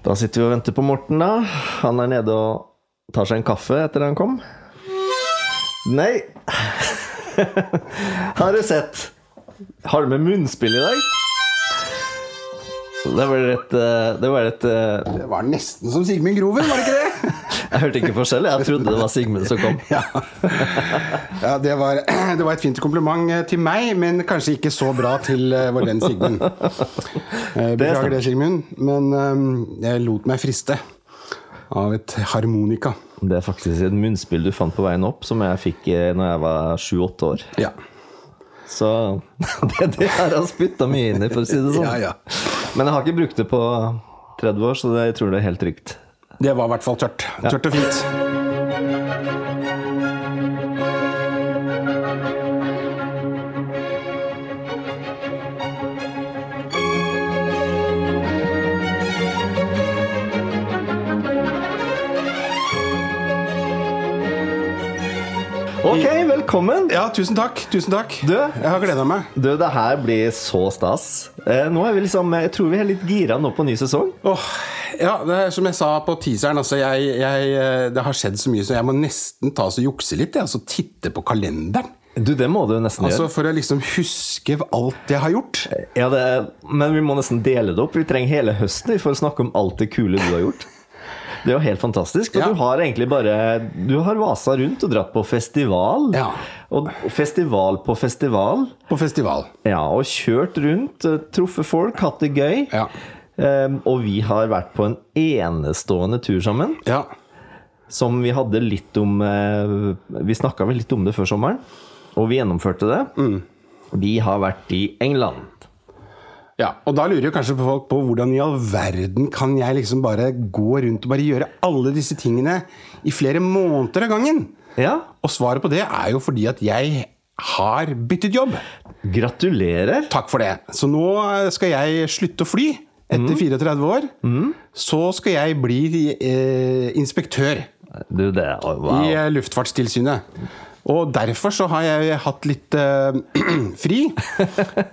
Da sitter vi og venter på Morten, da. Han er nede og tar seg en kaffe etter han kom. Nei Har du sett? Har du med munnspill i dag? Det var et, eh, det var et eh, Det var nesten som Sigmund Groven, var det ikke det? Jeg hørte ikke forskjell. Jeg trodde det var Sigmund som kom. Ja, ja det, var, det var et fint kompliment eh, til meg, men kanskje ikke så bra til eh, vår venn Sigmund. Eh, Beklager det, Sigmund, men eh, jeg lot meg friste av et harmonika. Det er faktisk et munnspill du fant på veien opp, som jeg fikk når jeg var sju-åtte år. Ja. Så det, det har jeg spytta mye inn i, for å si det sånn. Ja, ja. Men jeg har ikke brukt det på 30 år, så det, jeg tror det er helt trygt. Det var i hvert fall tørt. Tørt og fint. Ok, velkommen! Ja, tusen takk. Tusen takk. Du? Jeg har gleda meg. Du, det her blir så stas. Eh, nå er vi liksom, jeg tror vi er litt gira nå på ny sesong. Åh, ja, det som jeg sa på teaseren, altså jeg, jeg, eh, det har skjedd så mye, så jeg må nesten ta og jukse litt. Jeg, altså titte på kalenderen. Du, det må du nesten Altså For å liksom huske alt jeg har gjort. Ja, det, men vi må nesten dele det opp. Vi trenger hele høsten for å snakke om alt det kule du har gjort. Det er jo helt fantastisk. For Ja. du har egentlig bare Du har vasa rundt og dratt på festival. Ja. Og festival på festival. På festival. Ja, og kjørt rundt, eh, truffet folk, hatt det gøy. Ja. Um, og vi har vært på en enestående tur sammen, Ja. som vi hadde litt om eh, Vi snakka vel litt om det før sommeren, og vi gjennomførte det. Mm. Vi har vært i England. ja. Og da lurer jo kanskje folk på hvordan i all verden kan jeg liksom bare gå rundt og bare gjøre alle disse tingene i flere måneder av gangen? Ja, Og svaret på det er jo fordi at jeg har byttet jobb. gratulerer. Takk for det. Så nå skal jeg slutte å fly etter 34 år. Så skal jeg bli eh, inspektør Du, det Wow. i eh, Luftfartstilsynet. Og derfor så har jeg hatt litt eh, fri.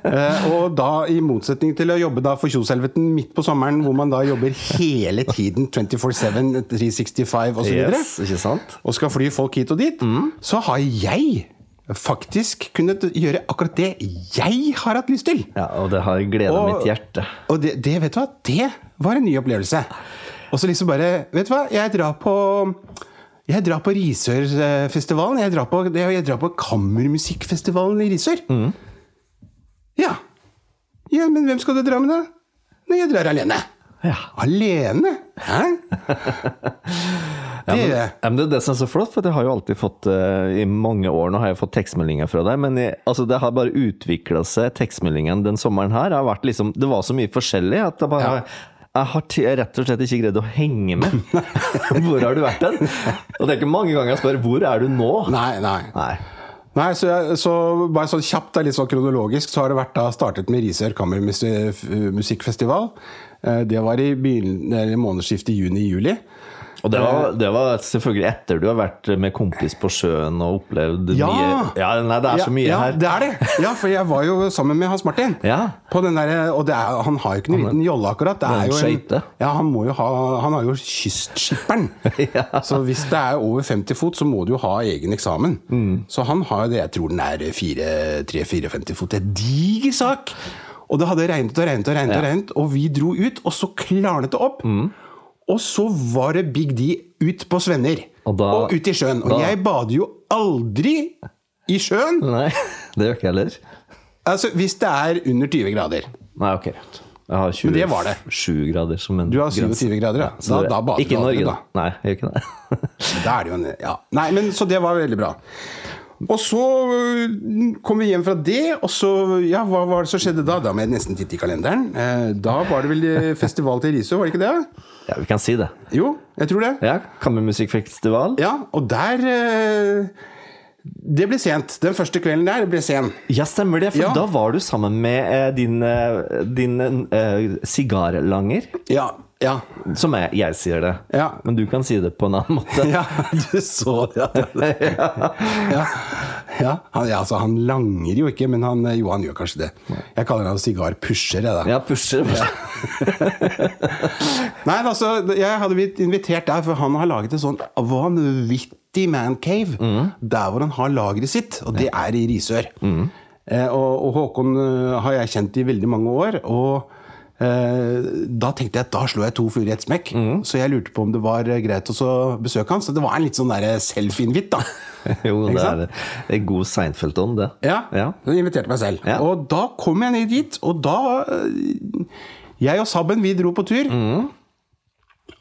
Eh, og da, i motsetning til å jobbe da for Kjoselveten midt på sommeren, hvor man da jobber hele tiden 24-7, 365 osv., Yes, videre, sant? og skal fly folk hit og dit, så har jeg faktisk kunnet gjøre akkurat det jeg har hatt lyst til. Ja, Og det har gleda mitt hjerte. Og det, det, vet du hva, det var en ny opplevelse. Og så liksom bare Vet du hva, jeg drar på jeg drar på Risørfestivalen. Jeg drar på, jeg drar på Kammermusikkfestivalen i Risør. Ja. ja. Men hvem skal du dra med, da? Nei, jeg drar alene. Ja. Alene? Hæ? Det Ja, men det er det som er så flott, for jeg har jo alltid fått eh, I mange år nå har jeg fått tekstmeldinger fra deg, men jeg, altså, det har bare utvikla seg, tekstmeldingen den sommeren her. har vært liksom, Det var så mye forskjellig at jeg bare Jeg har rett og slett ikke greid å henge med. hvor har du vært hen? Og det er ikke mange ganger jeg spør hvor er du nå? Nei, nei. Nei. Nei, så, jeg, så bare sånn kjapt, litt sånn kronologisk, så har det vært da startet med Risør Kammermusikkfestival. Eh, Det var i begynnelsen- månedsskiftet juni-juli. Og det var, det var selvfølgelig etter du har vært med kompis på sjøen og opplevd Ja! mye Ja, nei, det er så mye ja, her. det er det. Ja, for jeg var jo sammen med Hans Martin. Ja. På den der, og det er, han har jo ikke noen liten jolle, akkurat. Det er jo en ja, han, må jo ha, han har jo kystskipperen. Så hvis det er over 50 fot, så må du jo ha egen eksamen. Mm. Så han har jo det, jeg tror den er 3-4-50 fot. Det er diger sak! Og det hadde regnet og regnet og regnet, og regnet, og vi dro ut, og så klarnet det opp. Mm. Og så var det Big D ut på Svenner. Og da- og ut i sjøen. Og da- jeg bader jo aldri i sjøen! Nei, det gjør ikke jeg heller. Altså, Hvis det er under 20 grader. Nei, ok. Jeg har 20, Men det var det. 7 grader som en Du har 27 grader, ja. Så Da, da bader ikke i du aldri, Norge, da. Nei, jeg gjør ikke det. Da er det jo en, ja. Nei, men Så det var veldig bra. Og så øh, kom vi hjem fra det, og så Ja, hva var det som skjedde da? Da må jeg nesten titte i kalenderen. Eh, Da var det vel eh, festival til Risør, var det ikke det? Ja, vi kan si det. Jo, jeg tror det. Ja, Kammermusikkfestival. Ja, og der eh, Det ble sent. Den første kvelden der ble sen. Ja, stemmer det, for Ja. da var du sammen med eh, din, eh, din sigarlanger. Ja. Ja. Som jeg, jeg sier det. Ja. Men du kan si det på en annen måte. ja du så det. ja. Ja, han, ja, altså, han langer jo ikke, men han, jo, han gjør kanskje det. Jeg kaller han sigarpusher, jeg, da. Ja, pusher. Nei, altså, jeg hadde blitt invitert der, for han har laget en sånn vanvittig mancave. Der hvor han har lageret sitt, og det er i Risør. Eh, og, og Håkon eh, har jeg kjent i veldig mange år. og da tenkte jeg at da slo jeg to fluer i ett smekk. Så jeg lurte på om det var eh, greit å besøke han. Så det var en litt sånn der self-invitt, da. jo, det er, det er god Seinfeld-ånd, det. Ja, ja. Jeg inviterte meg selv. Ja. Og da kom jeg ned dit, og da Jeg og Sabben, vi dro på tur.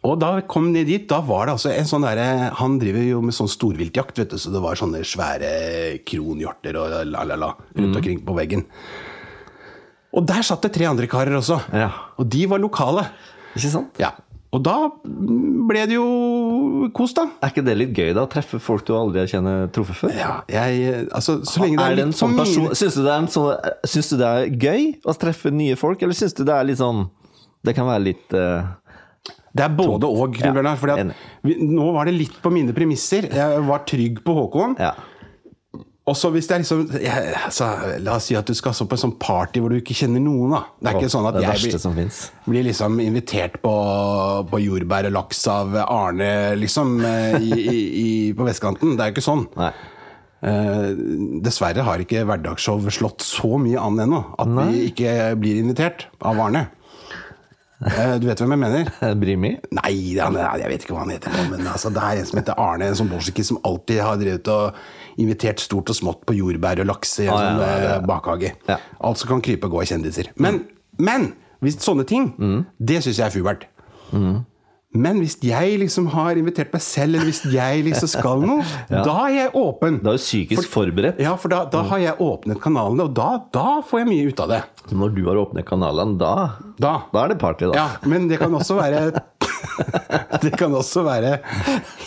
Og da kom ned dit, da var det altså en sånn derre Han driver jo med sånn storviltjakt, vet du, så det var sånne svære kronhjorter og la-la-la rundt omkring på veggen. Og der satt det tre andre karer også. Ja. Og de var lokale. Ikke sant? Ja. Og da ble det jo kos, da. Er ikke det litt gøy, da? Treffe folk du aldri har truffet før? Ja, jeg Altså, så lenge det er er det en litt sånn person Syns du, det sånn, syns du det er gøy å treffe nye folk, eller syns du det er litt sånn Det kan være litt uh, Det er både og. Knut Ja, nå var det litt på mine premisser. Jeg var trygg på Håkon. Ja. Og så hvis det er liksom jeg, altså, La oss si at du skal så på en sånn party hvor du ikke kjenner noen. da Det er ikke sånn at jeg blir, blir liksom invitert på, på jordbær og laks av Arne, liksom, eh, i, i, i, på vestkanten. Det er jo ikke sånn. Nei. Eh, dessverre har ikke hverdagsshow slått så mye an ennå at vi ikke blir invitert av Arne. Eh, du vet hvem jeg mener? Brimi? Nei, han, jeg vet ikke hva han heter men altså, det er en som heter Arne, en sånn bolsjiki som alltid har drevet og invitert stort og smått på jordbær og laks i en Ah, sånn ja, eh, bakhage. Ja. Alt som kan krype og gå i kjendiser. Men, men hvis sånne ting, Mm. det syns jeg er fubert. Men hvis jeg liksom har invitert meg selv, eller hvis jeg liksom skal noe, da er jeg åpen. Da er du psykisk forberedt. Ja, for da, da har jeg åpnet kanalene, og da, da får jeg mye ut av det. Når du har åpnet kanalene, da, Da. da er det party, da. Ja, men det kan også være Det kan også være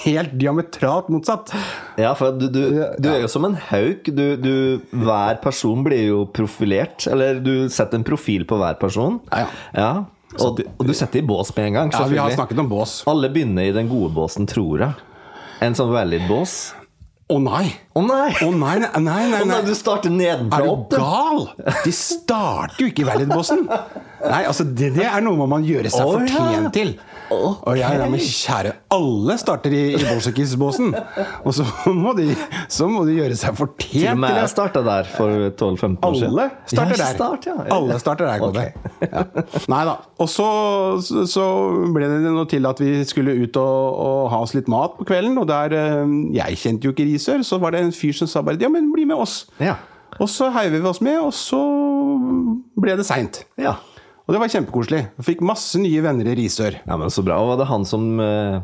helt diametralt motsatt. Ja, for du, du, du er jo som en hauk. Du, du, hver person blir jo profilert. Eller du setter en profil på hver person. Ja, Ja, og, og du setter i bås med en gang. Ja, Vi har snakket om bås. Alle begynner i den gode båsen, tror jeg. En sånn valid bås. Å nei! Å nei! Oh, nei, nei, nei, nei, nei! Du starter nedenfra Er du gal? De starter jo ikke i Valid-båsen. Nei, altså det, det er noe man gjøre seg fortjent ja. til. Okay. Og jeg, men kjære, alle starter i, i Bolsjekis-båsen. Og så må, de, så må de gjøre seg fortjent Til og med til jeg starta der for 12-15 år siden. Alle starter der. Start, ja. Alle starter der, okay. Ja. Nei da. Og så, så- ble det noe til at vi skulle ut og, og ha oss litt mat på kvelden. Og der eh, Jeg kjente jo ikke Risør, så var det en fyr som sa bare ja, men bli med oss. Ja. Og så heiv vi oss med, og så ble det seint. ja. Og det var kjempekoselig. Fikk masse nye venner i Risør. Ja, men Så bra. Og var det han som eh,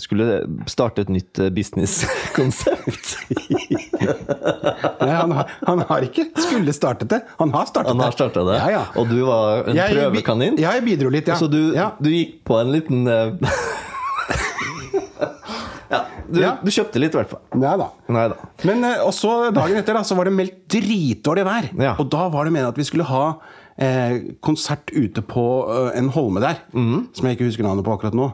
skulle starte et nytt eh, businesskonsept? Nei, han, har- han har ikke skulle startet det. Han har startet Han har det. det? Ja, ja. Og du var en Jeg- prøvekanin? Ja, jeg bidro litt, ja. Så du, du gikk på en liten eh, du, Ja. du kjøpte litt, i hvert fall. Nei da. Nei da. Men eh, også dagen etter da, så var det meldt dritdårlig vær. Ja. Og da var det meningen at vi skulle ha eh, konsert ute på uh, en holme der, Mm. som jeg ikke husker navnet på akkurat nå.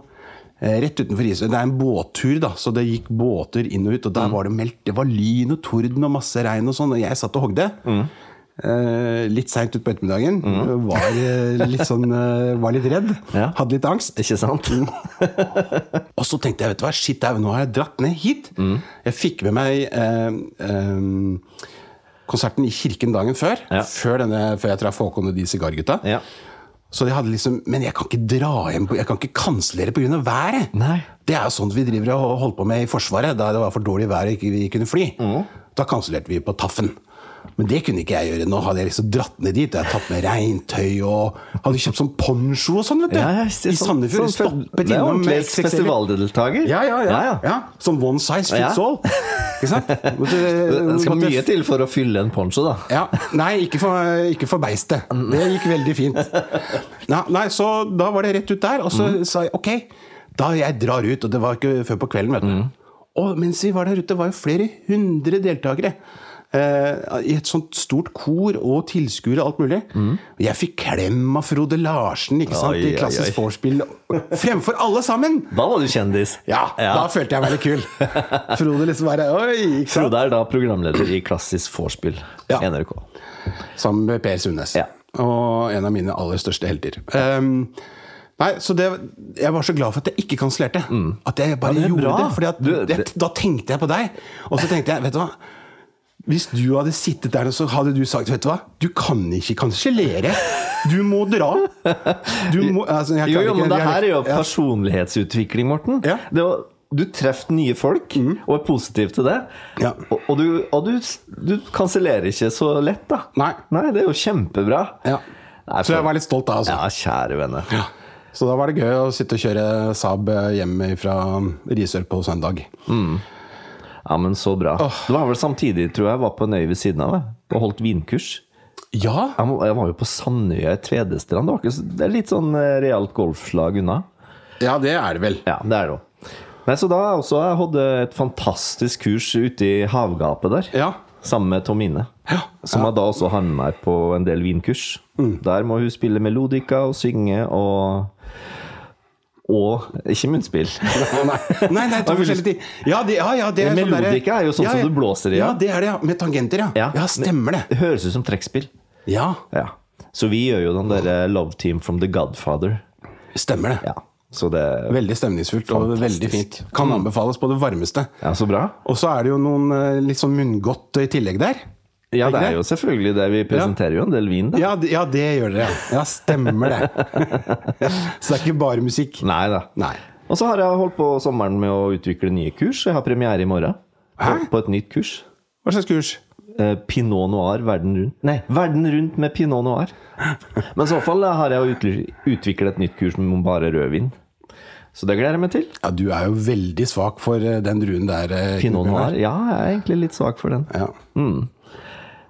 Eh, rett utenfor Isø Det er en båttur, da, så det gikk båter inn og ut. Og der der var det meldt Det var lyn og torden og masse regn og sånn, og jeg satt og hogde. Mhm. Eh, litt seint utpå ettermiddagen. Var eh, litt sånn eh, Var litt redd. Ja. Hadde litt angst. Ikke sant? Og så tenkte jeg, vet du hva, shit, nå har jeg dratt ned hit. Mm. Jeg fikk med meg eh, eh, konserten i kirken dagen før. Ja. Før, denne, før jeg traff Håkon og de sigargutta. Ja. Så de hadde liksom, Men jeg kan ikke dra hjem, jeg kan ikke kansellere pga. været. Nei. Det er jo sånt vi driver og holder på med i Forsvaret, da det var for dårlig vær og ikke vi kunne fly. Mm. Da kansellerte vi på Taffen. Men det kunne ikke jeg gjøre. Nå hadde jeg liksom dratt ned dit. og Jeg hadde tatt med regntøy og hadde kjøpt sånn poncho og sånn, vet du. Ja, ja, er I sånn- Sandefjord. sånn- Stoppet innom med festivaldeltaker. Ja, ja, ja. Ja, ja. Sånn one size fits all. Ikke sant? Det skal mye til for å fylle en poncho, da. ja, Nei, ikke for, ikke for beistet. Det gikk veldig fint. Nei, nei, Så da var det rett ut der, og så sa jeg ok, da jeg drar ut. Og det var ikke før på kvelden, vet du. Og mens vi var der ute, var jo flere hundre deltakere. Eh, I et sånt stort kor og tilskuere og alt mulig. Mm. jeg fikk klem av Frode Larsen ikke sant, Mm. I klassisk vorspiel fremfor alle sammen! Da var du kjendis. Ja, da følte jeg meg litt kul. Frode liksom bare Oi! Frode er da programleder i Klassisk vorspiel, Ja. NRK. Sammen med Per Sundnes. Ja. Og en av mine aller største helter. Um, nei, så det, Jeg var så glad for at jeg ikke kansellerte. At jeg bare Mm. Ja, det gjorde bra. det. Det- Da tenkte jeg på deg. Og så tenkte jeg, vet du hva Hvis du hadde sittet der, så hadde du sagt Vet du hva, du kan ikke kansellere. Du må dra. Du må, altså, Jo, jo, men det her er jo personlighetsutvikling, Morten. Ja. Det var, du treffer nye folk, og er positiv til det. Ja. Og, og, du, og du, du kansellerer ikke så lett, da. Nei. det er jo kjempebra. Ja. Nei, Så jeg var litt stolt da, altså. Ja, kjære vene. Ja. Så da var det gøy å sitte og kjøre Saab hjem fra Risør på søndag. Ja, men så bra. Det var vel samtidig, tror jeg, var på en øy ved siden av meg og holdt vinkurs. Ja, Jeg, jeg var jo på Sandøya i Tvedestrand. Det, var ikke, det er litt sånn eh, realt golfslag unna. ja det er det vel. Ja, det er det òg. Nei, så da har jeg også jeg hadde et fantastisk kurs ute i havgapet der. Ja. Sammen med Tom Ine. Ja, Som jeg da også har med meg på en del vinkurs. Der må hun spille melodika og synge og Og ikke munnspill. Nei, nei, nei to forskjellige ting. Ja, det, ja, ja, det er sånn Melodika er jo sånn som du blåser i, Ja, ja. det er det, ja. Med tangenter, ja. Ja, stemmer det. Det høres ut som trekkspill. Ja, Ja. Så vi gjør jo den derre Love Team from The Godfather. stemmer det. Ja. Så det Veldig stemningsfullt og veldig fint. Kan anbefales på det varmeste. Ja, så bra. Og så er det jo noen eh, litt sånn munngodt i tillegg der. Ja, det er jo selvfølgelig det. Vi presenterer jo en del vin, da. Ja, det, ja, det gjør dere, ja. Ja, stemmer det. så det er ikke bare musikk. Nei da. Nei. Og så har jeg holdt på sommeren med å utvikle nye kurs. Jeg har premiere i morgen. På, Hæ? på et nytt kurs. Hva slags kurs? Eh, Pinot noir verden rundt. Nei, verden rundt med pinot noir. Men i så fall har jeg utviklet et nytt kurs med bare rødvin. Så det gleder jeg meg til. Ja, du er jo veldig svak for eh, den druen der. eh, Pinot noir. Ja, jeg er egentlig litt svak for den. Ja.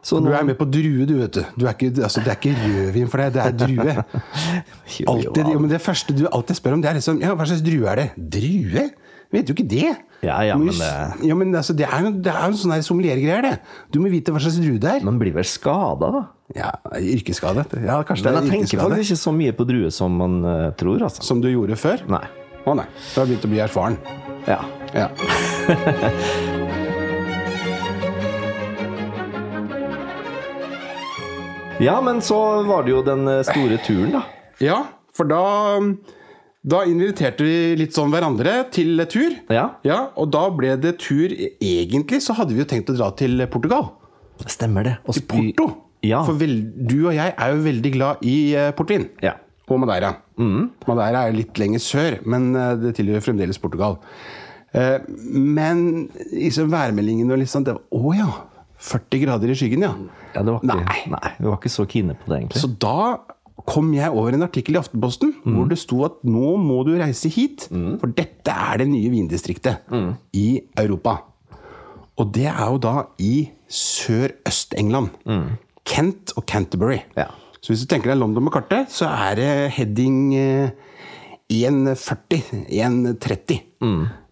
Så Du er med på drue, du, vet du. du er ikke, altså, det er ikke rødvin for deg, det er drue. Altid, jo, men det første du alltid spør om, det er liksom Ja, hva slags drue er det? Drue? Vet du ikke det? Ja, ja, men ja, men altså, det er jo det er jo sånn sommeliergreier, det. Du må vite hva slags drue det er. Man blir vel skada, da. Ja, yrkesskade. Ja, kanskje Men jeg er tenker faktisk ikke så mye på drue som man uh, tror, altså. Som du gjorde før? Nei. Å nei. Du har begynt å bli erfaren. Ja. Ja. ja, men så var det jo den eh, store turen, da. ja, for da da inviterte vi litt sånn hverandre til tur. Ja. Ja, Og da ble det tur Egentlig så hadde vi jo tenkt å dra til Portugal. Stemmer det. Og Til Porto. Ja. For vel, du og jeg er jo veldig glad i eh, portvin. Ja. Og Madeira. Madeira er litt lenger sør, men eh, det tilhører fremdeles Portugal. Men liksom værmeldingen og litt sånn det var, Å ja! 40 grader i skyggen, ja. ja det var ikke, Nei. nei. vi var ikke så kine på det, egentlig. Så da kom jeg over en artikkel i Aftenposten hvor det sto at nå må du reise hit, for dette er det nye vindistriktet i Europa. Og det er jo da i sør-øst-England. Kent og Canterbury. Ja. Så hvis du tenker deg London med kartet, så er det heading eh, 140, 130.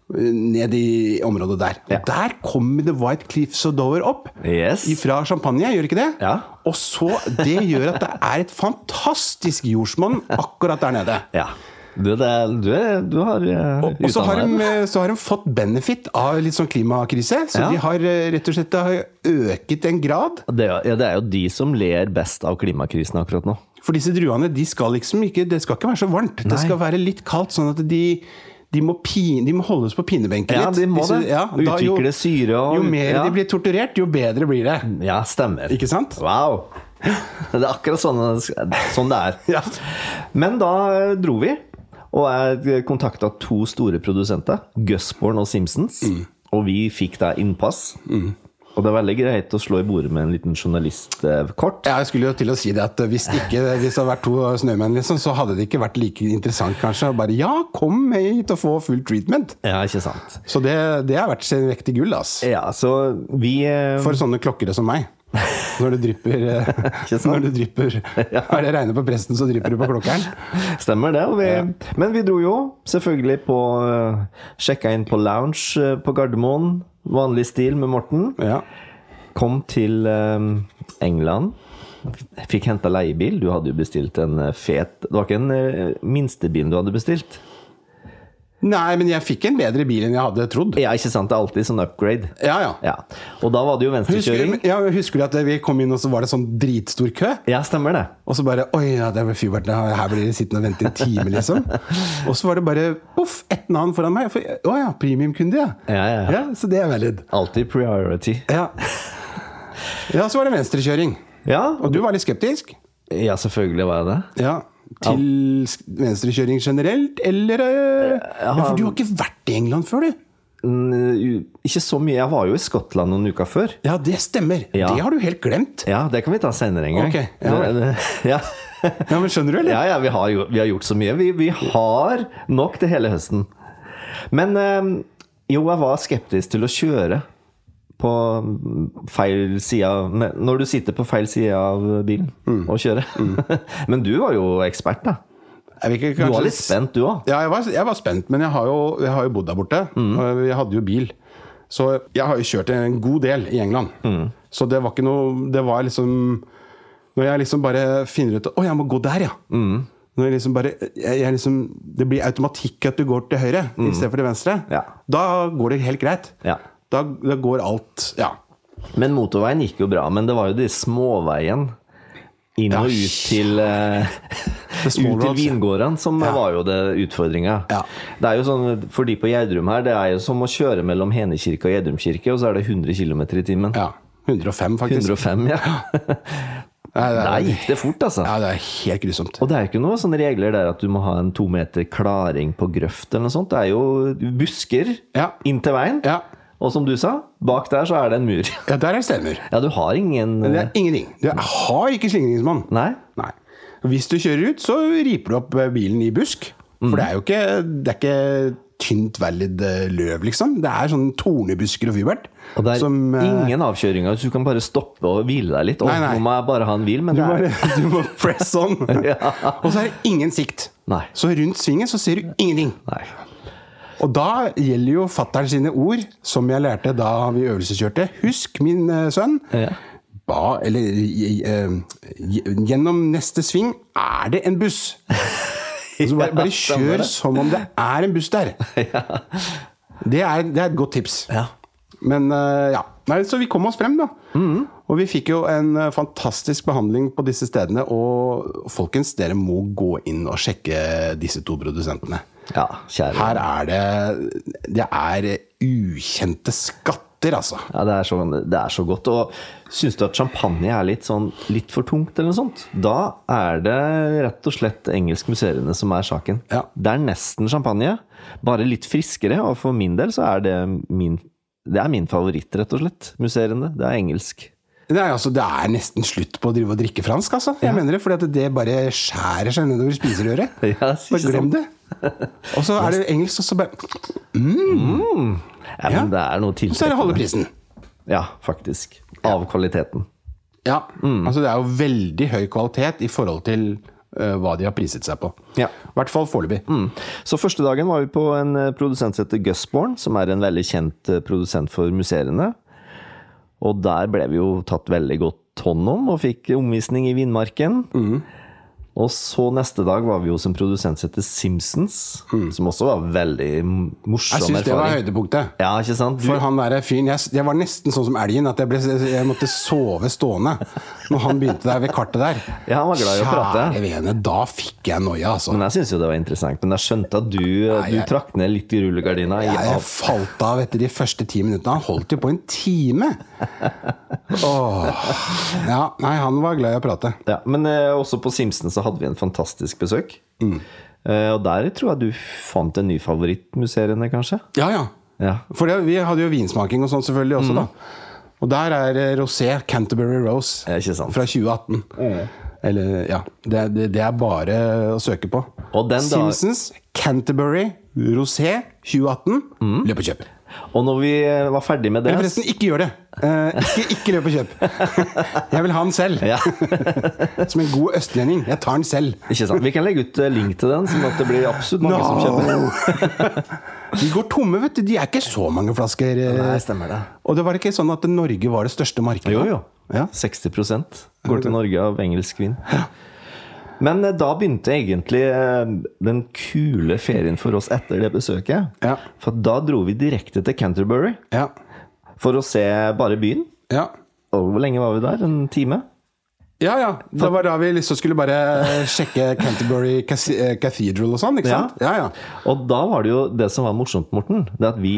Ned i området der. Ja. Der kommer The White Cliffs of Dover opp. Yes. Fra Champagne, gjør ikke det? Ja. Og så, Det gjør at det er et fantastisk jordsmonn akkurat der nede. Ja. Du, det, du, du har uh, Og, og så, har de, så har de fått benefit av litt sånn klimakrise. Så Ja. de har eh, rett og slett øket en grad. det, ja, det er jo de som ler best av klimakrisen akkurat nå. For disse druene de skal liksom ikke, det skal ikke være så varmt. Nei. Det skal være litt kaldt, sånn at de, de, må, pine, de må holdes på pinebenken Ja, litt. de må det. ja, da jo- syre og Jo mer ja. de blir torturert, jo bedre blir det. Ja, stemmer. Ikke sant? Wow! Det er akkurat sånn, sånn det er. Ja. Men da eh, dro vi, og jeg kontakta to store produsenter, Gusborn og Simpsons. Mm. Og vi fikk da innpass. Og det er veldig greit å slå i bordet med en liten journalistkort. Ja, jeg skulle jo til å si det at hvis, ikke, hvis det hadde vært to snømenn, liksom, så hadde det ikke vært like interessant kanskje. Bare ja, kom hit og få full treatment. Ja, ikke sant? Så det, det har vært sin vektig gull, ass. Ja, så vi eh, For sånne klokkere som meg. Når du drypper eh? Når du drypper Er det regner på presten, så drypper du på klokkeren? Stemmer det. Vi, Men vi dro jo selvfølgelig på uh, Sjekka inn på lounge eh, på Gardermoen. Vanlig stil med Morten. Ja. kom til eh, England. Fikk henta leiebil. Du hadde jo bestilt en fet Det var ikke en eh, minstebil du hadde bestilt? Nei, men jeg fikk en bedre bil enn jeg hadde trodd. Ja, ikke sant? Det er alltid sånn upgrade. Ja, ja. Ja. Og da var det jo Husker, venstrekjøring. ja, husker du at vi kom inn, og så var det sånn dritstor kø? Ja, stemmer det. Og så bare Oi, ja, det var fyrbart Her blir de sittende og vente en time, liksom. Og så var det bare poff, et navn foran meg. For, å ja, premiumkunde, ja. Ja, ja, ja. Så det er valid. Alltid priority. Ja. ja, så var det venstrekjøring. Ja, Og du var litt skeptisk? ja selvfølgelig var jeg det. Ja. Til venstrekjøring generelt, eller eh, ja, For du har ikke vært i England før, du? Mm, Ikke så mye. Jeg var jo i Skottland noen uker før. Ja, det stemmer. Ja. Det har du helt glemt. Ja, det kan vi ta senere en gang. Okay. ja. Ja. Ja, men Skjønner du, eller? Ja, ja, vi har, jo, vi har gjort så mye. Vi, vi har nok til hele høsten. Men øh, jo, jeg var skeptisk til å kjøre på feil side Når du sitter på feil side av bilen Mm. og kjører. Men du var jo ekspert, da. Ikke Du var litt spent, du òg. Ja, jeg var, jeg var spent, men jeg har jo, jeg har jo bodd der borte. Og jeg hadde jo bil. Så jeg har jo kjørt en god del i England. Så det var ikke noe Det var liksom Når jeg liksom bare finner ut Å, jeg må gå der, ja. Når jeg liksom bare jeg, jeg liksom, Det blir automatikk at du går til høyre i stedet for til venstre. Ja. Da går det helt greit. Ja. Da, da går alt Ja. Men motorveien gikk jo bra. Men det var jo de småveien inn og ut til uh, Ut til vingårdene som Ja. var jo det utfordringa. Ja. Det er jo sånn, For de på Gjerdrum her, det er jo som å kjøre mellom Henekirke og Gjerdrum kirke, og så er det 100 km i timen. ja. 105, faktisk. 105, ja. Nei, det, Der er, gikk det fort, altså. ja, det er helt grusomt. Og det er jo ikke noen sånne regler der at du må ha en to meter klaring på grøft eller noe sånt. Det er jo busker Ja. inn til veien. Ja. Og som du sa, bak der så er det en mur. Ja, der er det stemmer. Ja, du har ingen Men det er ingenting. Du har ikke slingringsmonn. Nei? Nei. Hvis du kjører ut, så riper du opp eh, bilen i busk. For det er jo ikke, det er ikke tynt valid eh, løv, liksom. Det er sånn tornebusker og fyrbert. Og det er som, eh, ingen avkjøringer, så du kan bare stoppe og hvile deg litt. Og Nei, nei. nå må jeg bare ha en hvil, men du, det må, du må press on. Ja. Og så er det ingen sikt. Nei. Så rundt svingen så ser du ingenting. Nei. Og da gjelder jo fattern sine ord, som jeg lærte da vi øvelseskjørte. Husk, min eh, sønn. Ja. Ba, eller eh, Gjennom neste sving er det en buss. Så bare, bare kjør som om det er en buss der. Det, er, det er et godt tips. Ja. Men eh, ja. Nei, så vi kom oss frem, da. Og vi fikk jo en eh, fantastisk behandling på disse stedene. Og folkens, dere må gå inn og sjekke disse to produsentene. Ja, kjære. Her er det Det er ukjente skatter, altså. Ja, det er, så, det er så godt. Og syns du at champagne er litt, sånn, litt for tungt, eller noe sånt, da er det rett og slett engelskmuseene som er saken. Ja. Det er nesten champagne, bare litt friskere, og for min del så er det min, det er min favoritt, rett og slett. Museene. Det er engelsk. Nei, altså, Det er nesten slutt på å drive og drikke fransk, altså. Jeg mener det, fordi det bare skjærer seg nedover spiserøret. Ja, Bare glem sant? det. Og så er det engelsk, og så bare Ja, Ja. men det er noe Og så er det halve prisen. Ja, faktisk. Av kvaliteten. Ja, altså Det er jo veldig høy kvalitet i forhold til uh, hva de har priset seg på. Ja. I hvert fall foreløpig. Mm. Så første dagen var vi på en eh, produsent som heter Gusborn, som er en veldig kjent eh, produsent for museene. Og der ble vi jo tatt veldig godt hånd om, og fikk omvisning i Vindmarken. Og så neste dag var vi hos en produsent som heter Simpsons, som også var veldig morsom morsom Jeg syns det var høydepunktet. Ja, ikke sant? Du, For han der fyren jeg, jeg var nesten sånn som elgen, at jeg, ble, jeg måtte sove stående når han begynte der ved kartet der. Ja, han var glad i å prate. Kjære vene, da fikk jeg noia, altså. men jeg syns jo det var interessant. Men jeg skjønte at du, eh, du trakk ned litt i rullegardina. Jeg, Jeg falt av etter de første ti minuttene. Han holdt jo på en time! Åh. Ja, nei, han var glad i å prate. Ja, men eh, også på Simpsons så hadde vi en fantastisk besøk. Mm. Eh, og der tror jeg du fant en ny favorittmuseene, kanskje? Ja, ja. Ja. For det, vi hadde jo vinsmaking og sånn selvfølgelig også, da. Og der er eh, Rosé Canterbury Rose Ja, fra 2018. Eller, ja. Det, det, det er bare å søke på. Og den da- Simpsons Canterbury Rosé 2018. Mm. Løp og kjøp. Og når vi eh, var ferdig med det Eller forresten, ikke gjør det. Eh, ikke, ikke løp og kjøp. Jeg vil ha den selv. ja, Som en god østlending. Jeg tar den selv. ikke sant? Vi kan legge ut eh, link til den, sånn at det blir absolutt mange som kjøper. De går tomme, vet du. De er ikke så mange flasker. Nei, stemmer det. Og det var ikke sånn at Norge var det største markedet? Jo, jo. Ja. 60% går til Norge av engelsk vin. Men eh, da begynte egentlig eh, den kule ferien for oss etter det besøket. Ja. For da dro vi direkte til Canterbury Ja. for å se bare byen. Ja. Og hvor lenge var vi der? En time? Ja, ja. Det var da vi liksom skulle bare sjekke Canterbury eh, Cathedral og sånn, ikke Ja. Ja, ja. Og da var det jo det som var morsomt, Morten, det at vi,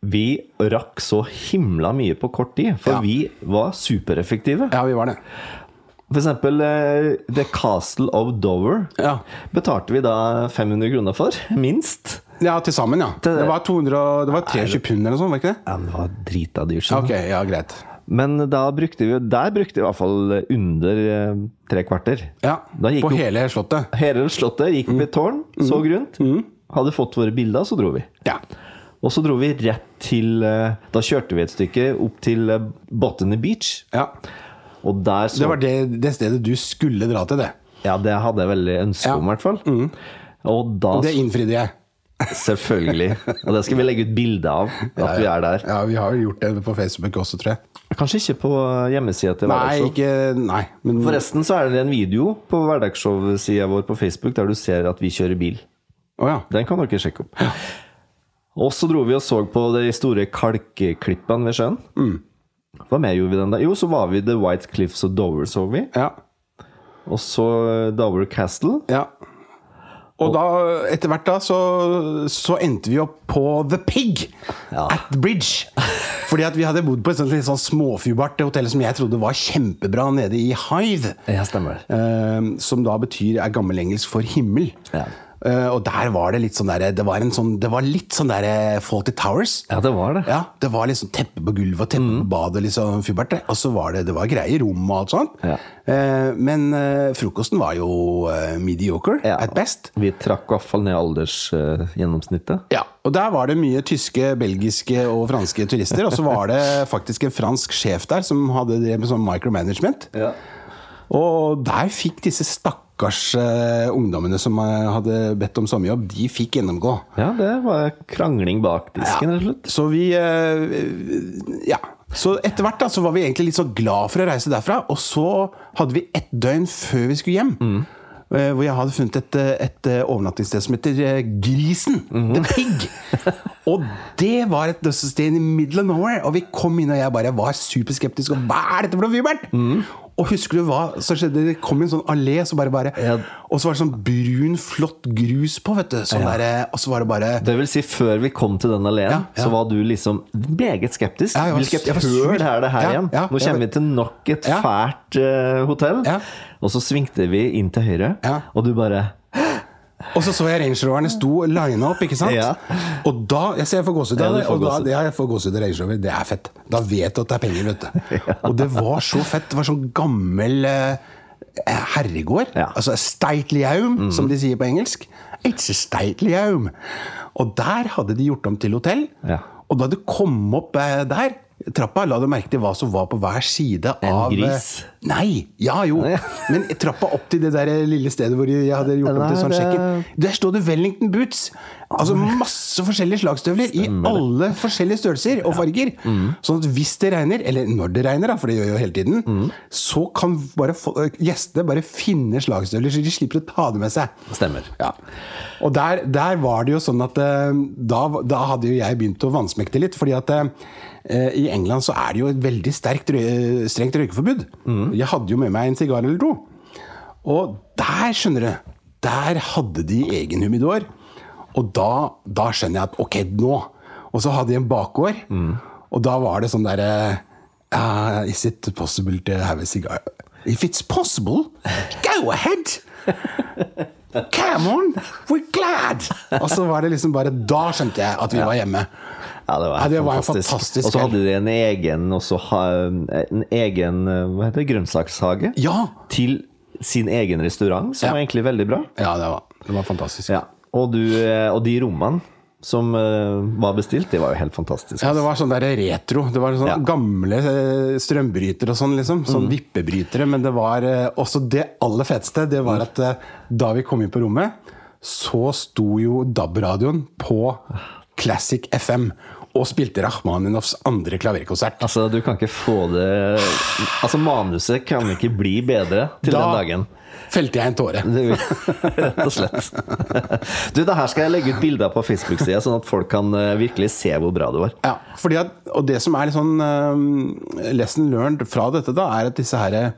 vi rakk så himla mye på kort tid. For Ja. vi var supereffektive. Ja, vi var det. For eksempel eh, The Castle of Dover Ja. betalte vi da 500 kroner for, minst. Ja, til sammen, ja. Til- Det var, 200, det var 23 pund eller noe sånt, var ikke det? Ja, men det var drita dyrt. Sånn. Ok, ja, greit. Men da brukte vi, der brukte vi i hvert fall under eh, tre kvarter. Ja, På hele slottet. Hele slottet gikk opp i et tårn, så rundt. Hadde fått våre bilder, så dro vi. Ja. Og så dro vi rett til eh, Da kjørte vi et stykke opp til Botany Beach. ja. Og der så Det var det, det stedet du skulle dra til, det. Ja, det hadde jeg veldig ønske om, i hvert fall. Og da Og det innfridde jeg. Selvfølgelig. Og det skal vi legge ut bilde av, at vi er der. Ja, vi har jo gjort det på Facebook også, tror jeg. Kanskje ikke på hjemmesida til Hverdagsshow. ikke Nei. Men Forresten så er det en video på Hverdagsshow-sida vår på Facebook der du ser at vi kjører bil. Oh, ja. Den kan dere sjekke opp. Og så dro vi og så på de store kalkklippene ved sjøen. Mm. Hva mer gjorde vi den da? Jo, så var vi The White Cliffs og Dover, så vi. Ja. Og så Dover Castle. ja. Og da, etter hvert da, så, så endte vi opp på The Pig Ja. at Bridge. Fordi at vi hadde bodd på et sånt litt sånn småfubart hotell som jeg trodde var kjempebra, nede i Hive. Ja, stemmer. Eh, som da betyr er gammelengelsk for himmel. Ja. Eh, og der var det litt sånn derre Det var en sånn Det var litt sånn derre Faulty Towers. Ja, det var det. Ja, det var liksom teppe på gulvet og teppe på badet, liksom fubert. Og så var det, det var greie rom og alt sånt. Ja. Eh, men eh, frokosten var jo eh, mediocre Ja. at best. Vi trakk i hvert fall ned aldersgjennomsnittet. Ja, og der var det mye tyske, belgiske og franske turister. Og så var det faktisk en fransk sjef der som hadde drevet med sånn micromanagement. Ja. Og der fikk disse stakkars eh, ungdommene som eh, hadde bedt om sommerjobb, de fikk gjennomgå. ja, det var krangling bak disken, rett og slett. Så vi eh, Ja. Så etter hvert da, så var vi egentlig litt så glad for å reise derfra. Og så hadde vi ett døgn før vi skulle hjem. eh, Hvor jeg hadde funnet et, eh, et eh, overnattingssted som heter eh, Grisen. The Pig. og det var et sted i middle of nowhere. Og vi kom inn, og jeg bare var superskeptisk. Og hva er dette for noe, Fybert? Og husker du hva som skjedde? Det kom en sånn allé, så bare, bare Ja. og så var det sånn brun, flott grus på, vet du. Sånn Ja. der, og så var det bare Det vil si, før vi kom til den alleen, Ja, så var du liksom meget skeptisk. Ja, Hvilket høl er det her igjen? ja, Nå kommer vi til nok et fælt uh, hotell. Ja. Og så svingte vi inn til høyre, Ja. og du bare Og så så jeg Range Roverne sto lina opp, ikke sant? Ja. Og da Jeg ser jeg får gåsehud Ja, av det. Og da, har ja, jeg får gåsehud av Range Rover. Det er fett. Da vet du at det er penger, vet du. Og det var så fett. Det var sånn gammel eh, herregård. Ja. Altså Steitliaum, home, som de sier på engelsk. It's a Steitliaum. Og der hadde de gjort om til hotell. Ja. Og da du kom opp eh, der Trappa, la du merke til hva som var på hver side En av En gris. Nei! Ja, jo. Men trappa opp til det der lille stedet hvor jeg hadde gjort om til sånn sjekken. Der står det Wellington Boots! Altså masse forskjellige slagstøvler i alle forskjellige størrelser og farger. Sånn at hvis det regner, eller når det regner, da, for det gjør jo hele tiden, så kan bare gjestene bare finne slagstøvler, så de slipper å ta det med seg. Stemmer. Ja. Og der, der var det jo sånn at eh, da, da hadde jo jeg begynt å vansmekte litt, fordi at eh, i England så er det jo et veldig sterkt, strengt røykeforbud. Jeg hadde jo med meg en sigar eller to. Og der, skjønner du, der hadde de egen humidor. Og da, da skjønner jeg at ok, nå Og så hadde de en bakgård, og da var det sånn derre uh, Is it possible to have a cigar? If it's possible, go ahead! Come on, we're glad! Og så var det liksom bare Da skjønte jeg at vi var hjemme. Ja, det var, Ja, det var fantastisk. fantastisk Og så hadde de en egen, også, en egen hva heter det, grønnsakshage Ja! til sin egen restaurant, som Ja. var egentlig veldig bra. Ja, det var, det var fantastisk. Ja. Og, du, eh, og de rommene som uh, var bestilt, det var jo helt fantastisk. Ja, det var sånn der retro. Det var sånn Ja. gamle eh, strømbrytere og sånn, liksom. Sånn vippebrytere. Men det var uh, også det aller feteste, det var at uh, da vi kom inn på rommet, så sto jo DAB-radioen på Classic FM og spilte Rachmaninovs andre klaverkonsert. Altså, du kan ikke få det Altså, manuset kan ikke bli bedre til Da- den dagen. Felte jeg en tåre. Rett og slett. Du, det her skal jeg legge ut bilder på Facebook-sida, sånn at folk kan eh, virkelig se hvor bra det var. Ja, fordi at, og det som er litt sånn eh, lesson learned fra dette, da, er at disse her,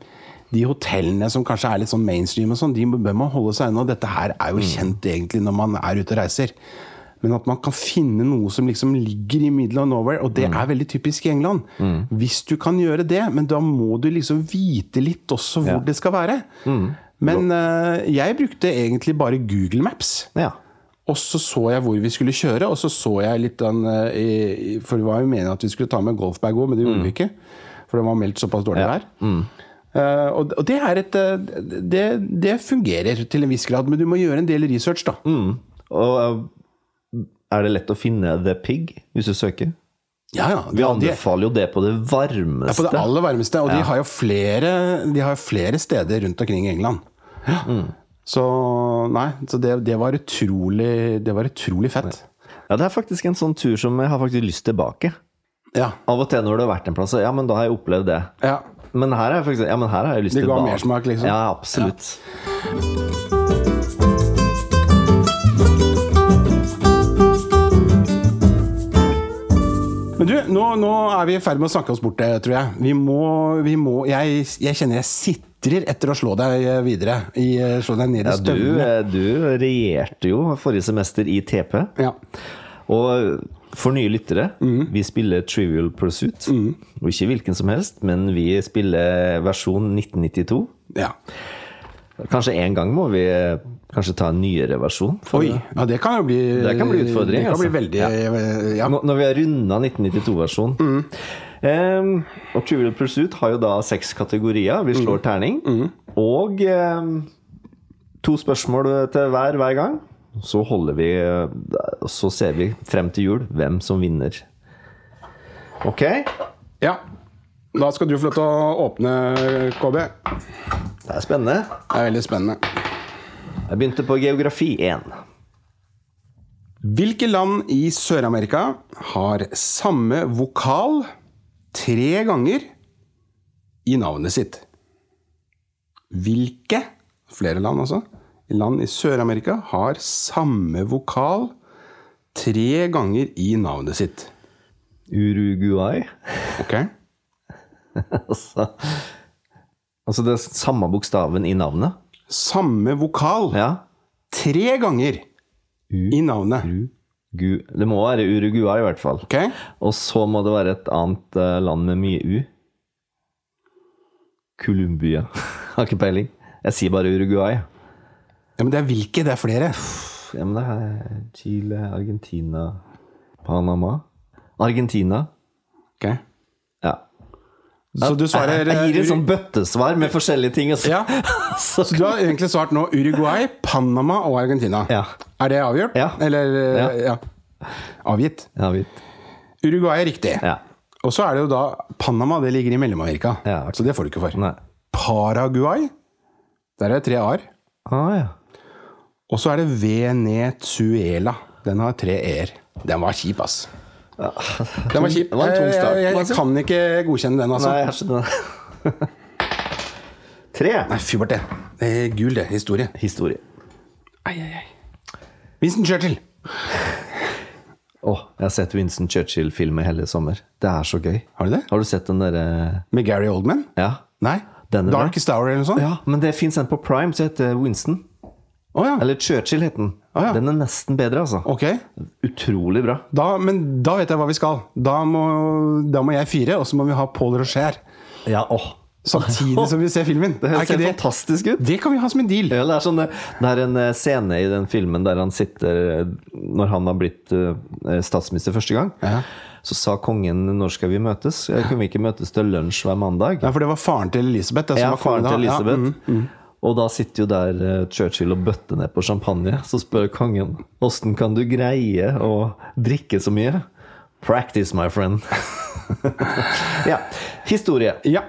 de hotellene som kanskje er litt sånn mainstream, og sånn, de bør man holde seg unna. Dette her er jo kjent egentlig når man er ute og reiser. Men at man kan finne noe som liksom ligger i middle of nowhere, og det er veldig typisk i England. Hvis du kan gjøre det, men da må du liksom vite litt også hvor Ja. det skal være. Men uh, jeg brukte egentlig bare Google Maps. Ja. Og så så jeg hvor vi skulle kjøre, og så så jeg litt den, uh, i- i- For det var jo meningen at vi skulle ta med golfbag òg, men det gjorde vi ikke. For det var meldt såpass dårlig Ja. vær. Eh, og, og det et eh, det, det fungerer til en viss grad, men du må gjøre en del research, da. Og eh, er det lett å finne The Pig hvis du søker? Ja, ja. Vi anbefaler jo det på det ja, varmeste. på det aller varmeste. Og de har jo flere, de har flere steder rundt omkring i England. Ja. Så nei, så det, det var utrolig Det var utrolig fett. Ja, det er faktisk en sånn tur som jeg har faktisk lyst tilbake. Ja. Av og til når du har vært en plass, ja, men da har jeg opplevd det. ja. Men her har jeg faktisk Ja, men her har jeg lyst tilbake. Det ga mersmak, liksom. Ja, absolutt. Men du, nå, nå er vi i ferd med å snakke oss bort, tror jeg. Vi må, vi må jeg, jeg kjenner jeg sitrer etter å slå deg eh, videre. I, eh, slå deg ned i Ja, du, eh, du regjerte jo forrige semester i TP. Ja. Og for nye lyttere, mm. vi spiller Trivial Pursuit. Og ikke hvilken som helst, men vi spiller versjon 1992. ja. Kanskje en gang må vi kanskje ta en nyere versjon. Oi, ja, det kan jo bli Det kan bli utfordring, Det kan bli altså. veldig ja. ja. Når vi har runda 1992-versjonen. Mhm. Em, og Trivial Pursuit har jo da seks kategorier. Vi slår slår terning. Og um, to spørsmål til hver hver gang. Så holder vi eh, Så ser vi frem til jul hvem som vinner. Ok? ja. Da skal du få lov til å åpne, KB. Det er spennende. Det er veldig spennende. Jeg begynte på geografi 1. Hvilke land i Sør-Amerika har samme vokal tre ganger i navnet sitt? Hvilke, flere land altså, land i Sør-Amerika har samme vokal tre ganger i navnet sitt? Uruguay. Ok? altså, altså det er samme bokstaven i navnet. Samme vokal Ja. tre ganger i navnet. Gu, det må være Uruguay, i hvert fall. Ok? Og så må det være et annet eh, land med mye U. Columbia. Har ikke peiling. Jeg sier bare Uruguay. Ja, Men det er hvilke? Det er flere. Ja, men det er Chile, Argentina Panama. Argentina. Ok? Ja. Så du svarer Jeg, gir eh, et sånn bøttesvar med forskjellige ting. og så- Ja. så, du har egentlig svart nå Uruguay, Panama og Argentina. Ja. Er det avgjort? Ja. Eller eh, Ja. Avgitt. ja. Uruguay er riktig. Ja. Og så er det jo da Panama, det ligger i Mellom-Amerika. Ja. Så det får du ikke for. Nei. Paraguay, der er det tre a-er. Ah, ja. Og så er det Venezuela. Den har tre e-er. Den var kjip, ass. Den var kjip. Det var en tung start, Jeg, jeg, jeg jeg kan ikke godkjenne den, altså. Nei, jeg skjønner. Tre. Nei, fy bort det. Det er gul, det. Historie. Historie. Ai, ai, ai. Winston Churchill. Åh, jeg har sett Winston Churchill-filmer hele sommer. Det er så gøy. Har du det? Har du sett den derre Med Gary Oldman? Ja. Nei. Darkest Hour eller noe sånt? ja, men det fins en på Prime som heter Winston. Oh, ja. Eller Churchill heter den. Å, ja. Den er nesten bedre, altså. Ok. Utrolig bra. Da, men da vet jeg hva vi skal. Da må, da må jeg fire, og så må vi ha Paul Rocher. Ja, åh. Samtidig som vi ser filmen. Det er helt det? fantastisk ut. Det kan vi ha som en deal. Ja, det, er sånn, det er en eh, scene i den filmen der han sitter eh, Når han har blitt eh, statsminister første gang. Ja. Så sa kongen 'når skal vi møtes'? Kunne vi ikke møtes til lunsj hver mandag? Ja, For det var faren til Elisabeth. det som Ja, var faren til Elisabeth. mm, mm. Og da sitter jo der eh, Churchill og bøtter ned på champagne. Så spør kongen åssen kan du greie å drikke så mye? Practice, my friend. ja. Historie. Ja.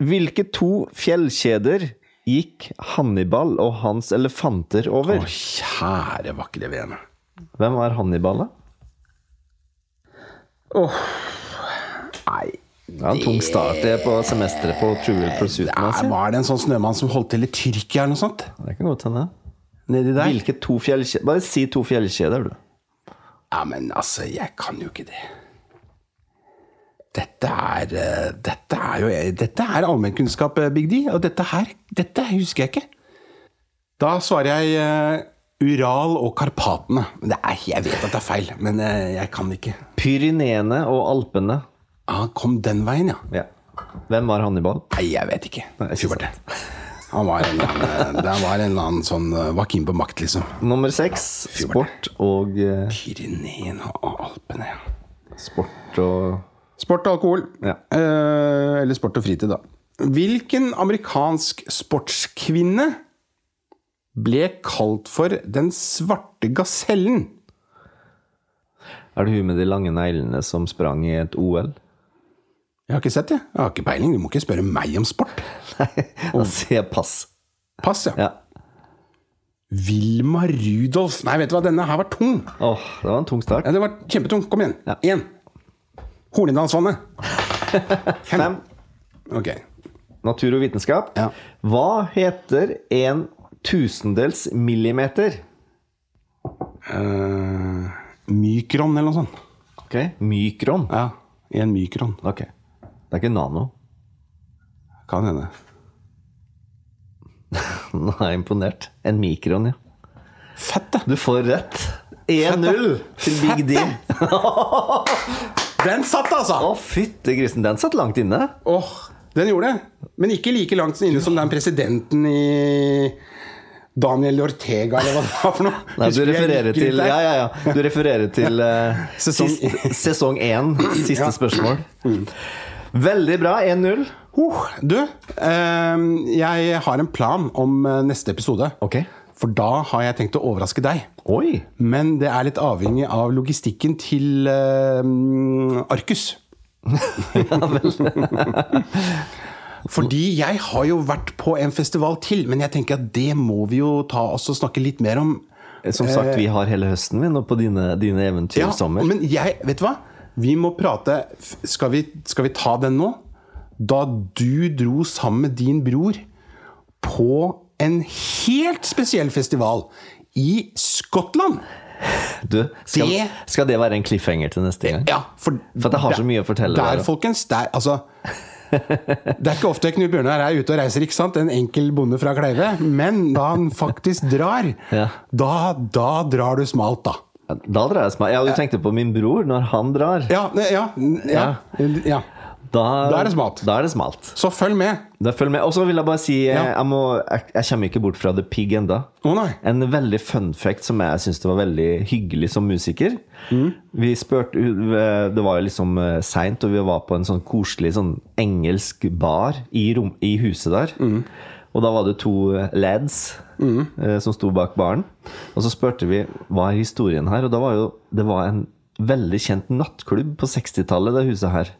Hvilke to fjellkjeder gikk Hannibal og hans elefanter Å, over? kjære vakre vene. Hvem er Hannibal, da? Åh, Nei Det var en tung start på semesteret på Trivial Pursuit. si. Var det en sånn snømann som holdt til i Tyrkia eller noe sånt? Det kan godt hende. Nedi der? Hvilke to fjellkjeder Bare si to fjellkjeder, du. Ja, men altså, jeg kan jo ikke det. Dette er eh, Dette er jo Dette er allmennkunnskap, eh, Big D, og dette her Dette husker jeg ikke. Da svarer jeg eh, Ural og Karpatene. Det er, jeg vet at det er feil, men eh, jeg kan ikke. Pyreneene og Alpene. Ah, kom den veien, ja. Ja. Hvem var Hannibal? Nei, jeg vet ikke. Nei, ikke Han var en eller annen, det var en eller annen sånn eh, Var keen på makt, liksom. Nummer seks sport og uh... Pyreneen og Alpene, ja. Sport og Sport og alkohol. Ja. Eh, eller sport og fritid, da. Hvilken amerikansk sportskvinne ble kalt for den svarte gasellen? Er det hun med de lange neglene som sprang i et OL? Jeg har ikke sett det. Jeg har ikke peiling. Du må ikke spørre meg om sport. Nei, Da sier jeg pass. Pass, ja. Ja. Vilma Rudolf. Nei, vet du hva, denne her var tung. Åh, det var en tung start. Ja, det var kjempetung. Kom igjen. Ja. Én. Hornindalsvannet. Fem. Ok. Natur og vitenskap. Ja. Hva heter en tusendels millimeter? Uh, mykron eller noe sånt. Ok, Mykron. Ja. En mykron. Ok. Det er ikke nano. Kan hende. Nå er jeg imponert. En mikron, ja. Fett. Du får rett. 1-0 til Big D. Den satt, altså! Å, fytti grisen. Den satt langt inne. Åh, den gjorde det. Men ikke like langt inne som den presidenten i Daniel Ortega, eller hva det var for noe. Nei, du refererer til? Ja, ja, ja. Du refererer til uh, Sesong- én. Siste Ja. Mm. Veldig bra. 1-0. Huh, du, eh, jeg har en plan om eh, neste episode. Ok. For da har jeg tenkt å overraske deg. Oi. Men det er litt avhengig av logistikken til eh, Arcus. Fordi jeg har jo vært på en festival til, men jeg tenker at det må vi jo ta oss og snakke litt mer om. Som sagt, vi har hele høsten vi nå på dine, dine eventyr Ja, sommer. men jeg, vet du hva? Vi må prate skal vi, skal vi ta den nå? Da du dro sammen med din bror på en helt spesiell festival i Skottland. Du, skal, Det- skal det være en cliffhanger til neste gang? Ja, for, For det har har så mye å fortelle Der, der, folkens, der, altså Det er ikke ofte Knut Bjørnar er ute og reiser, ikke sant? En enkel bonde fra Kleive. Men da han faktisk drar, Ja. da, da drar du smalt, da. Da drar jeg smart. Ja, du tenkte på min bror når han drar. Ja, ja, ja, ja. Da, Da er det smalt. Da er det smalt. Så følg med. Med. Og så vil jeg bare si eh, jeg, må, jeg, jeg kommer ikke bort fra The Pig enda oh. En veldig fun fact som jeg syns var veldig hyggelig som musiker. Mm. Vi spurte Det var jo liksom seint, og vi var på en sånn koselig sånn engelsk bar i, rom, i huset der. Mm. Og da var det to lads eh, som sto bak baren. Og så spurte vi hva er historien her, og da var jo det var en veldig kjent nattklubb på 60-tallet, det huset her.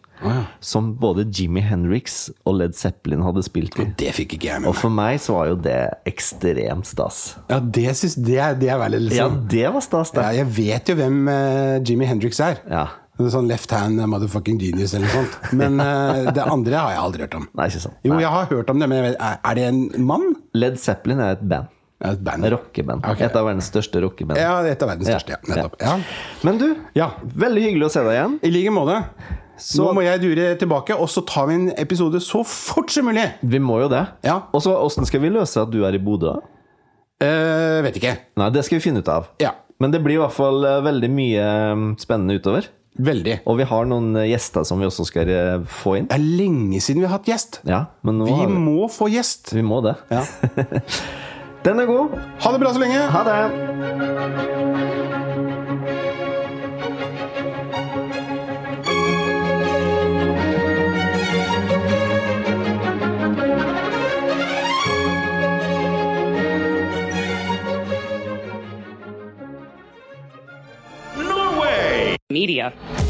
Som både Jimmy Henriks og Led Zeppelin hadde spilt i. Det fikk ikke jeg med Og for meg så var jo det ekstremt stas. Ja, det, syns, det, er, det er veldig Ja, liksom det var stas, ja. Jeg vet jo hvem uh, Jimmy Hendrix er. Ja. Sånn left hand motherfucking genius eller noe sånt. Men uh, det andre har jeg aldri hørt om. Nei, ikke sant. Jo, jeg har hørt om det, men vet, er, det en mann? Led Zeppelin er et band. Et band? Rockeband. Okay. Et av verdens største rockeband. Ja, et av verdens største. Ja, nettopp. Ja. Men du, Ja. veldig hyggelig å se deg igjen. I like måte. Så- Nå må jeg dure tilbake, og så tar vi en episode så fort som mulig. Vi må jo det. Ja. Og så åssen skal vi løse at du er i Bodø? Eh, vet ikke. Nei, det skal vi finne ut av. Ja. Men det blir i hvert fall eh, veldig mye eh, spennende utover. Veldig. Og vi har noen eh, gjester som vi også skal eh, få inn. Det er lenge siden vi har hatt gjest. Ja, men nå Vi vi, må få gjest. vi må det. Ja. Den er god. Ha det bra så lenge. Ha det. Media.